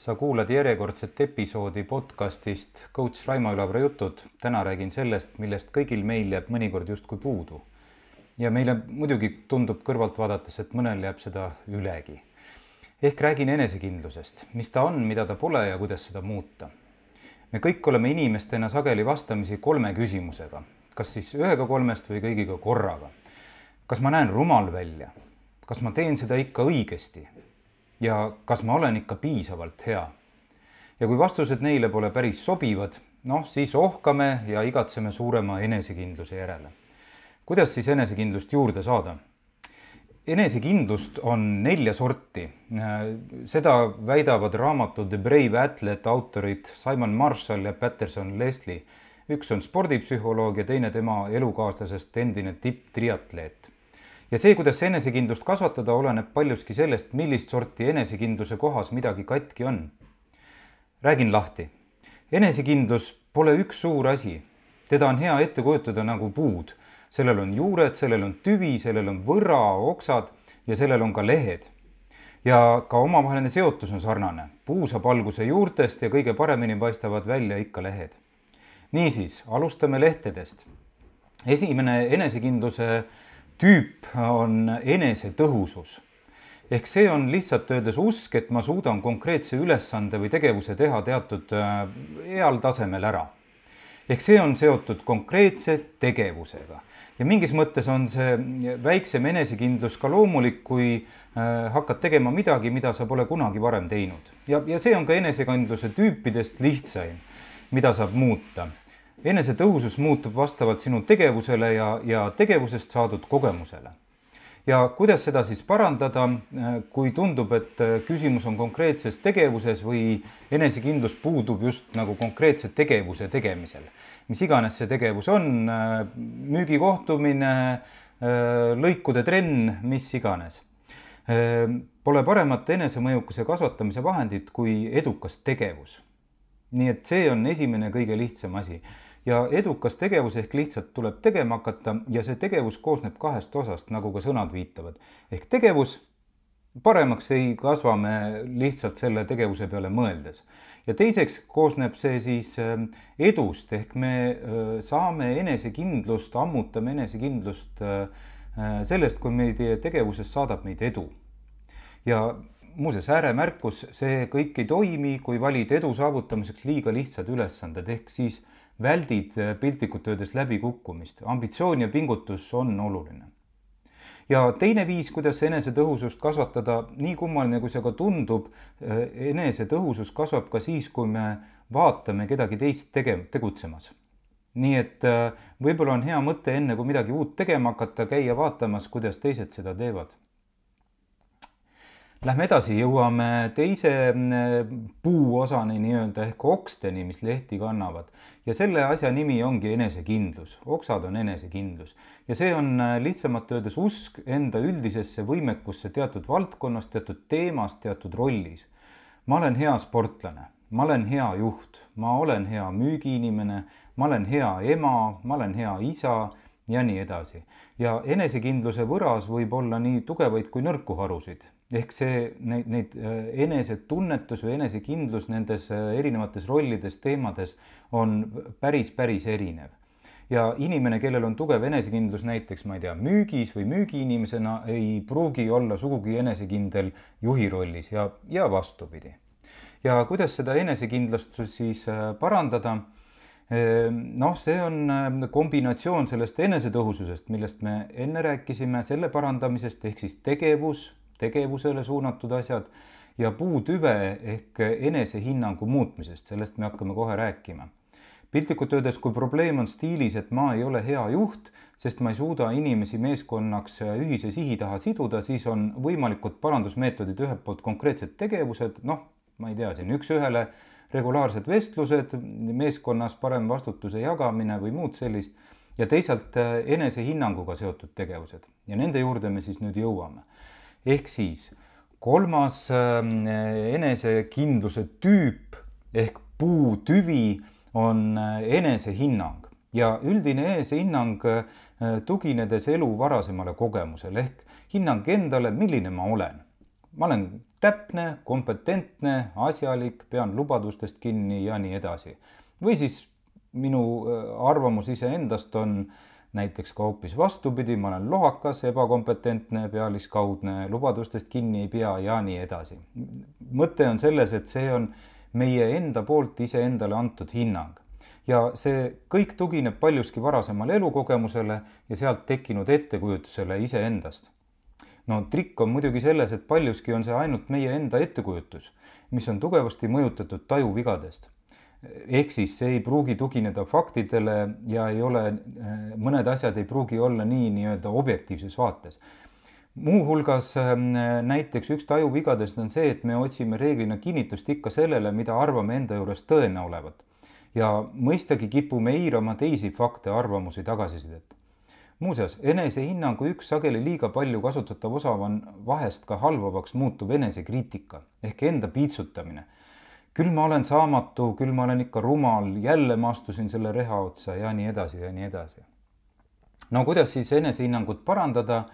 sa kuulad järjekordset episoodi podcastist coach Raimo Ülavra jutud. täna räägin sellest, millest kõigil meil jääb mõnikord justkui puudu. ja meile muidugi tundub kõrvalt vaadates, et mõnel jääb seda ülegi. ehk räägin enesekindlusest, mis ta on, mida ta pole ja kuidas seda muuta. me kõik oleme inimestena sageli vastamisi kolme küsimusega, kas siis ühega kolmest või kõigiga korraga. kas ma näen rumal välja? kas ma teen seda ikka õigesti? Ja kas ma olen ikka piisavalt hea? ja kui vastused neile pole päris sobivad, noh, siis ohkame ja igatseme suurema enesekindluse järele. kuidas siis enesekindlust juurde saada? enesekindlust on nelja sorti. seda väidavad raamatu The Brave Athlete autorid Simon Marshall ja Patterson Leslie. üks on spordipsühholoog ja teine tema elukaaslasest endine tipptriatleet ja see, kuidas enesekindlust kasvatada, oleneb paljuski sellest, millist sorti enesekindluse kohas midagi katki on. räägin lahti. enesekindlus pole üks suur asi. teda on hea ette kujutada nagu puud. sellel on juured, sellel on tüvi, sellel on võra, oksad ja sellel on ka lehed. ja ka omavaheline seotus on sarnane. puu saab alguse juurtest ja kõige paremini paistavad välja ikka lehed. niisiis, alustame lehtedest. esimene enesekindluse tüüp on enesetõhusus. ehk see on lihtsalt öeldes usk, et ma suudan konkreetse ülesande või tegevuse teha teatud äh, heal tasemel ära. ehk see on seotud konkreetse tegevusega ja mingis mõttes on see väiksem enesekindlus ka loomulik, kui äh, hakkad tegema midagi, mida sa pole kunagi varem teinud ja, ja see on ka enesekindluse tüüpidest lihtsaim, mida saab muuta enesetõhusus muutub vastavalt sinu tegevusele ja, ja tegevusest saadud kogemusele. ja kuidas seda siis parandada, kui tundub, et küsimus on konkreetses tegevuses või enesekindlus puudub just nagu konkreetse tegevuse tegemisel. mis iganes see tegevus on, müügikohtumine, lõikude trenn, mis iganes. Pole paremat enesemõjukuse kasvatamise vahendit kui edukas tegevus. nii et see on esimene kõige lihtsam asi ja edukas tegevus ehk lihtsalt tuleb tegema hakata ja see tegevus koosneb kahest osast, nagu ka sõnad viitavad. ehk tegevus, paremaks ei kasva me lihtsalt selle tegevuse peale mõeldes. ja teiseks koosneb see siis äh, edust ehk me äh, saame enesekindlust, ammutame enesekindlust äh, sellest, kui meie tegevuses saadab meid edu. ja muuseas, ääremärkus, see kõik ei toimi, kui valid edu saavutamiseks liiga lihtsad ülesanded, ehk siis väldid äh, piltlikult öeldes läbikukkumist. ambitsioon ja pingutus on oluline. ja teine viis, kuidas enesetõhusust kasvatada, nii kummaline kui see ka tundub, äh, enesetõhusus kasvab ka siis, kui me vaatame kedagi teist tege-, tegutsemas nii et äh, võib-olla on hea mõte, enne kui midagi uut tegema hakata, käia vaatamas, kuidas teised seda teevad Lähme edasi, jõuame teise mm, puuosani nii-öelda ehk oksteni, mis lehti kannavad. Ja selle asja nimi ongi enesekindlus, oksad on enesekindlus. Ja see on äh, lihtsamalt öeldes usk enda üldisesse võimekusse teatud valdkonnas, teatud teemas, teatud rollis. ma olen hea sportlane, ma olen hea juht, ma olen hea müügiinimene, ma olen hea ema, ma olen hea isa ja nii edasi. ja enesekindluse võras võib olla nii tugevaid kui nõrku harusid ehk see, neid, neid äh, enesetunnetus või enesekindlus nendes äh, erinevates rollides, teemades on päris, päris erinev. ja inimene, kellel on tugev enesekindlus näiteks, ma ei tea, müügis või müügiinimesena, ei pruugi olla sugugi enesekindel juhi rollis ja, ja vastupidi. ja kuidas seda enesekindlust siis äh, parandada? Noh, see on kombinatsioon sellest enesetõhususest, millest me enne rääkisime, selle parandamisest ehk siis tegevus tegevusele suunatud asjad ja puutüve ehk enesehinnangu muutmisest, sellest me hakkame kohe rääkima. piltlikult öeldes, kui probleem on stiilis, et ma ei ole hea juht, sest ma ei suuda inimesi meeskonnaks ühise sihi taha siduda, siis on võimalikud parandusmeetodid ühelt poolt konkreetsed tegevused, noh, ma ei tea, siin üks-ühele regulaarsed vestlused, meeskonnas parem vastutuse jagamine või muud sellist ja teisalt enesehinnanguga seotud tegevused. Ja nende juurde me siis nüüd jõuame. Ehk siis kolmas ähm, enesekindluse tüüp ehk puutüvi on äh, enesehinnang. Ja üldine enesehinnang äh, tuginedes elu varasemale kogemusele ehk hinnang endale, milline ma olen. ma olen täpne, kompetentne, asjalik, pean lubadustest kinni ja nii edasi. või siis minu arvamus iseendast on näiteks ka hoopis vastupidi, ma olen lohakas, ebakompetentne, pealiskaudne, lubadustest kinni ei pea ja nii edasi. mõte on selles, et see on meie enda poolt iseendale antud hinnang ja see kõik tugineb paljuski varasemale elukogemusele ja sealt tekkinud ettekujutusele iseendast. No trikk on muidugi selles, et paljuski on see ainult meie enda ettekujutus, mis on tugevasti mõjutatud tajuvigadest ehk siis see ei pruugi tugineda faktidele ja ei ole, mõned asjad ei pruugi olla nii nii-öelda objektiivses vaates. muuhulgas ähm, näiteks üks tajuvigadest on see, et me otsime reeglina kinnitust ikka sellele, mida arvame enda juures tõene olevat. ja mõistagi kipume eirama teisi fakte, arvamusi, tagasisidet. Muuseas, enesehinnangu üks sageli liiga palju kasutatav osa on vahest ka halvavaks muutuv enesekriitika ehk enda piitsutamine küll ma olen saamatu, küll ma olen ikka rumal, jälle ma astusin selle reha otsa ja nii edasi ja nii edasi. no kuidas siis enesehinnangut parandada?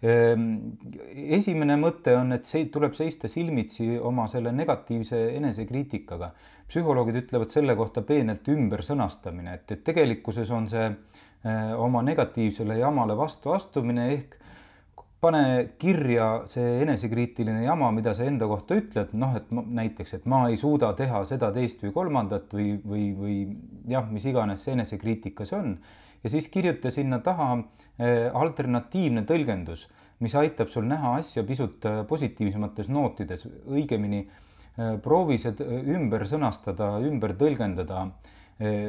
Ehm, esimene mõte on, et see tuleb seista silmitsi oma selle negatiivse enesekriitikaga. psühholoogid ütlevad selle kohta peenelt ümbersõnastamine, et, et tegelikkuses on see oma negatiivsele jamale vastu astumine ehk pane kirja see enesekriitiline jama, mida sa enda kohta ütled, noh, et ma, näiteks, et ma ei suuda teha seda, teist või kolmandat või, või, või jah, mis iganes see enesekriitika see on. ja siis kirjuta sinna taha eh, alternatiivne tõlgendus, mis aitab sul näha asja pisut eh, positiivsemates nootides, õigemini eh, proovi seda ümber sõnastada, ümber tõlgendada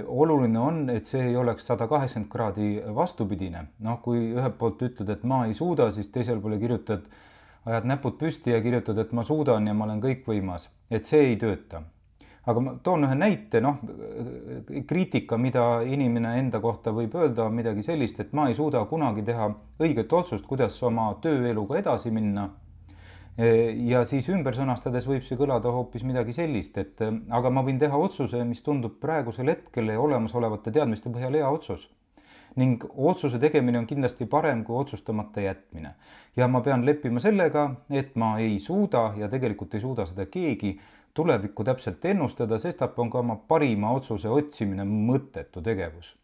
oluline on, et see ei oleks sada kaheksakümmend kraadi vastupidine. noh, kui ühelt poolt ütled, et ma ei suuda, siis teisel poole kirjutad, ajad näpud püsti ja kirjutad, et ma suudan ja ma olen kõikvõimas, et see ei tööta. aga ma toon ühe näite, noh, kriitika, mida inimene enda kohta võib öelda, on midagi sellist, et ma ei suuda kunagi teha õiget otsust, kuidas oma tööeluga edasi minna ja siis ümber sõnastades võib see kõlada hoopis midagi sellist, et aga ma võin teha otsuse, mis tundub praegusel hetkel ja olemasolevate teadmiste põhjal hea otsus. ning otsuse tegemine on kindlasti parem kui otsustamata jätmine. ja ma pean leppima sellega, et ma ei suuda ja tegelikult ei suuda seda keegi tulevikku täpselt ennustada, sestap on ka oma parima otsuse otsimine mõttetu tegevus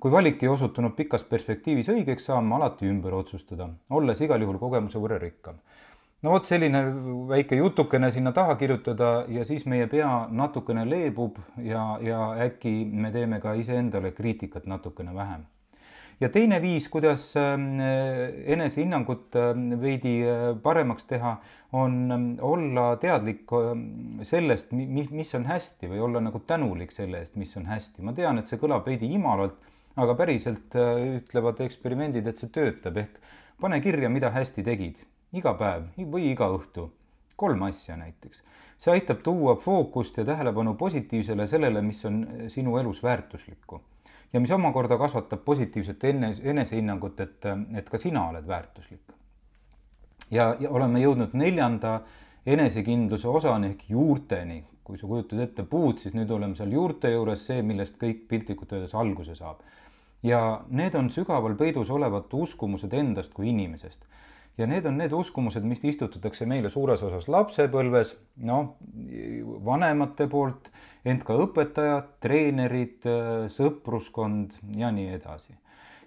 kui valik ei osutunud pikas perspektiivis õigeks, saan ma alati ümber otsustada, olles igal juhul kogemuse võrra rikkam no vot selline väike jutukene sinna taha kirjutada ja siis meie pea natukene leebub ja, ja äkki me teeme ka iseendale kriitikat natukene vähem. ja teine viis, kuidas ähm, enesehinnangut ähm, veidi äh, paremaks teha, on ähm, olla teadlik sellest, mis, mis on hästi või olla nagu tänulik selle eest, mis on hästi. ma tean, et see kõlab veidi imalalt, aga päriselt äh, ütlevad eksperimendid, et see töötab ehk pane kirja, mida hästi tegid iga päev või iga õhtu. kolm asja näiteks. see aitab tuua fookust ja tähelepanu positiivsele sellele, mis on sinu elus väärtuslikku ja mis omakorda kasvatab positiivset enne, enesehinnangut, et, et ka sina oled väärtuslik. ja, ja oleme jõudnud neljanda enesekindluse osani ehk juurteni. kui sa kujutad ette puud, siis nüüd oleme seal juurte juures, see, millest kõik piltlikult öeldes alguse saab. ja need on sügaval peidus olevad uskumused endast kui inimesest ja need on need uskumused, mis istutatakse meile suures osas lapsepõlves, noh, vanemate poolt, ent ka õpetajad, treenerid, sõpruskond ja nii edasi.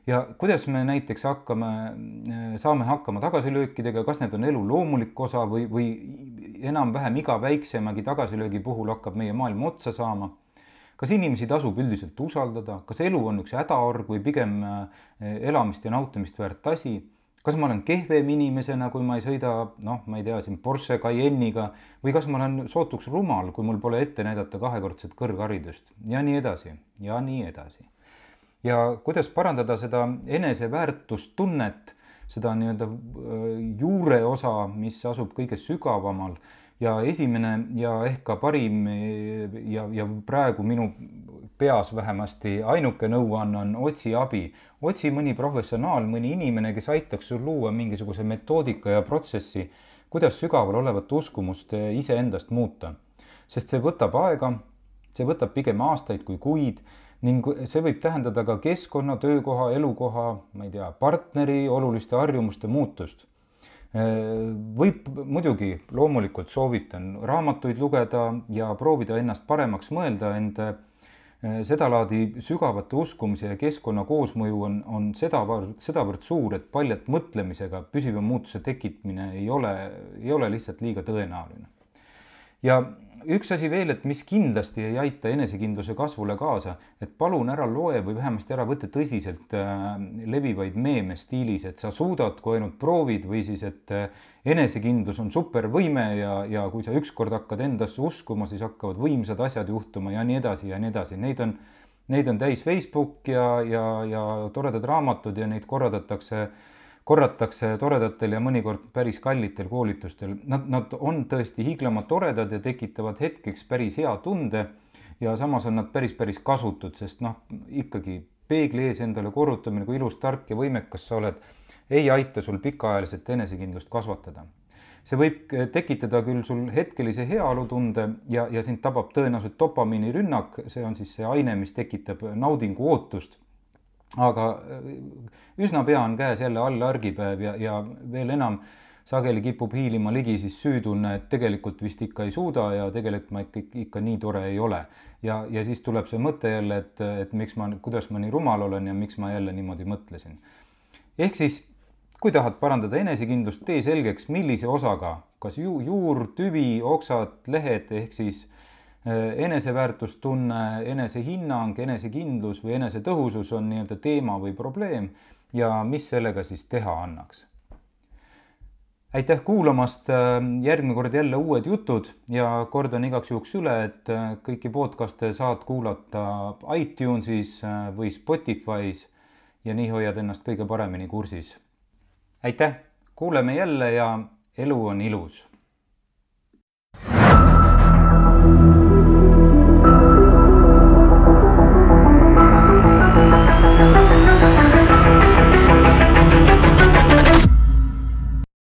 ja kuidas me näiteks hakkame, saame hakkama tagasilöökidega, kas need on elu loomulik osa või, või enam-vähem iga väiksemagi tagasilöögi puhul hakkab meie maailm otsa saama? Kas inimesi tasub üldiselt usaldada, kas elu on üks hädaorg või pigem elamist ja nautimist väärt asi kas ma olen kehvem inimesena, kui ma ei sõida, noh, ma ei tea, siin Porsche Cayenne'iga või kas ma olen sootuks rumal, kui mul pole ette näidata kahekordset kõrgharidust ja nii edasi ja nii edasi. ja kuidas parandada seda eneseväärtustunnet, seda nii-öelda äh, juure osa, mis asub kõige sügavamal ja esimene ja ehk ka parim ja, ja praegu minu peas vähemasti ainuke nõuanne on otsi abi. otsi mõni professionaal, mõni inimene, kes aitaks sul luua mingisuguse metoodika ja protsessi, kuidas sügaval olevat uskumust iseendast muuta. sest see võtab aega, see võtab pigem aastaid kui kuid ning see võib tähendada ka keskkonna, töökoha, elukoha, ma ei tea, partneri oluliste harjumuste muutust võib muidugi, loomulikult soovitan raamatuid lugeda ja proovida ennast paremaks mõelda, end sedalaadi sügavate uskumise ja keskkonna koosmõju on, on sedavõrd, sedavõrd suur, et paljalt mõtlemisega püsiva muutuse tekitamine ei ole, ei ole lihtsalt liiga tõenäoline. ja üks asi veel, et mis kindlasti ei aita enesekindluse kasvule kaasa, et palun ära loe või vähemasti ära võta tõsiselt äh, levivaid meeme stiilis, et sa suudad, kui ainult proovid või siis, et äh, enesekindlus on supervõime ja, ja kui sa ükskord hakkad endasse uskuma, siis hakkavad võimsad asjad juhtuma ja nii edasi ja nii edasi, neid on, neid on täis Facebook ja, ja, ja toredad raamatud ja neid korraldatakse äh, korratakse toredatel ja mõnikord päris kallitel koolitustel. Nad, nad on tõesti hiiglama toredad ja tekitavad hetkeks päris hea tunde ja samas on nad päris, päris kasutud, sest noh, ikkagi peegli ees endale korrutamine, kui ilus, tark ja võimekas sa oled, ei aita sul pikaajaliselt enesekindlust kasvatada. see võib tekitada küll sul hetkelise heaolutunde ja, ja sind tabab tõenäoliselt dopamiinirünnak, see on siis see aine, mis tekitab naudingu ootust aga äh, üsna pea on käes jälle allargipäev ja, ja veel enam sageli kipub hiilima ligi siis süütunne, et tegelikult vist ikka ei suuda ja tegelikult ma ikka, ikka nii tore ei ole. ja, ja siis tuleb see mõte jälle, et, et miks ma, kuidas ma nii rumal olen ja miks ma jälle niimoodi mõtlesin. ehk siis, kui tahad parandada enesekindlust, tee selgeks, millise osaga, kas ju, juur, tüvi, oksad, lehed ehk siis eneseväärtustunne, enesehinnang, enesekindlus või enesetõhusus on nii-öelda teema või probleem ja mis sellega siis teha annaks. aitäh kuulamast, äh, järgmine kord jälle uued jutud ja kordan igaks juhuks üle, et äh, kõiki podcast'e saad kuulata iTunesis või Spotify's ja nii hoiad ennast kõige paremini kursis. aitäh, kuuleme jälle ja elu on ilus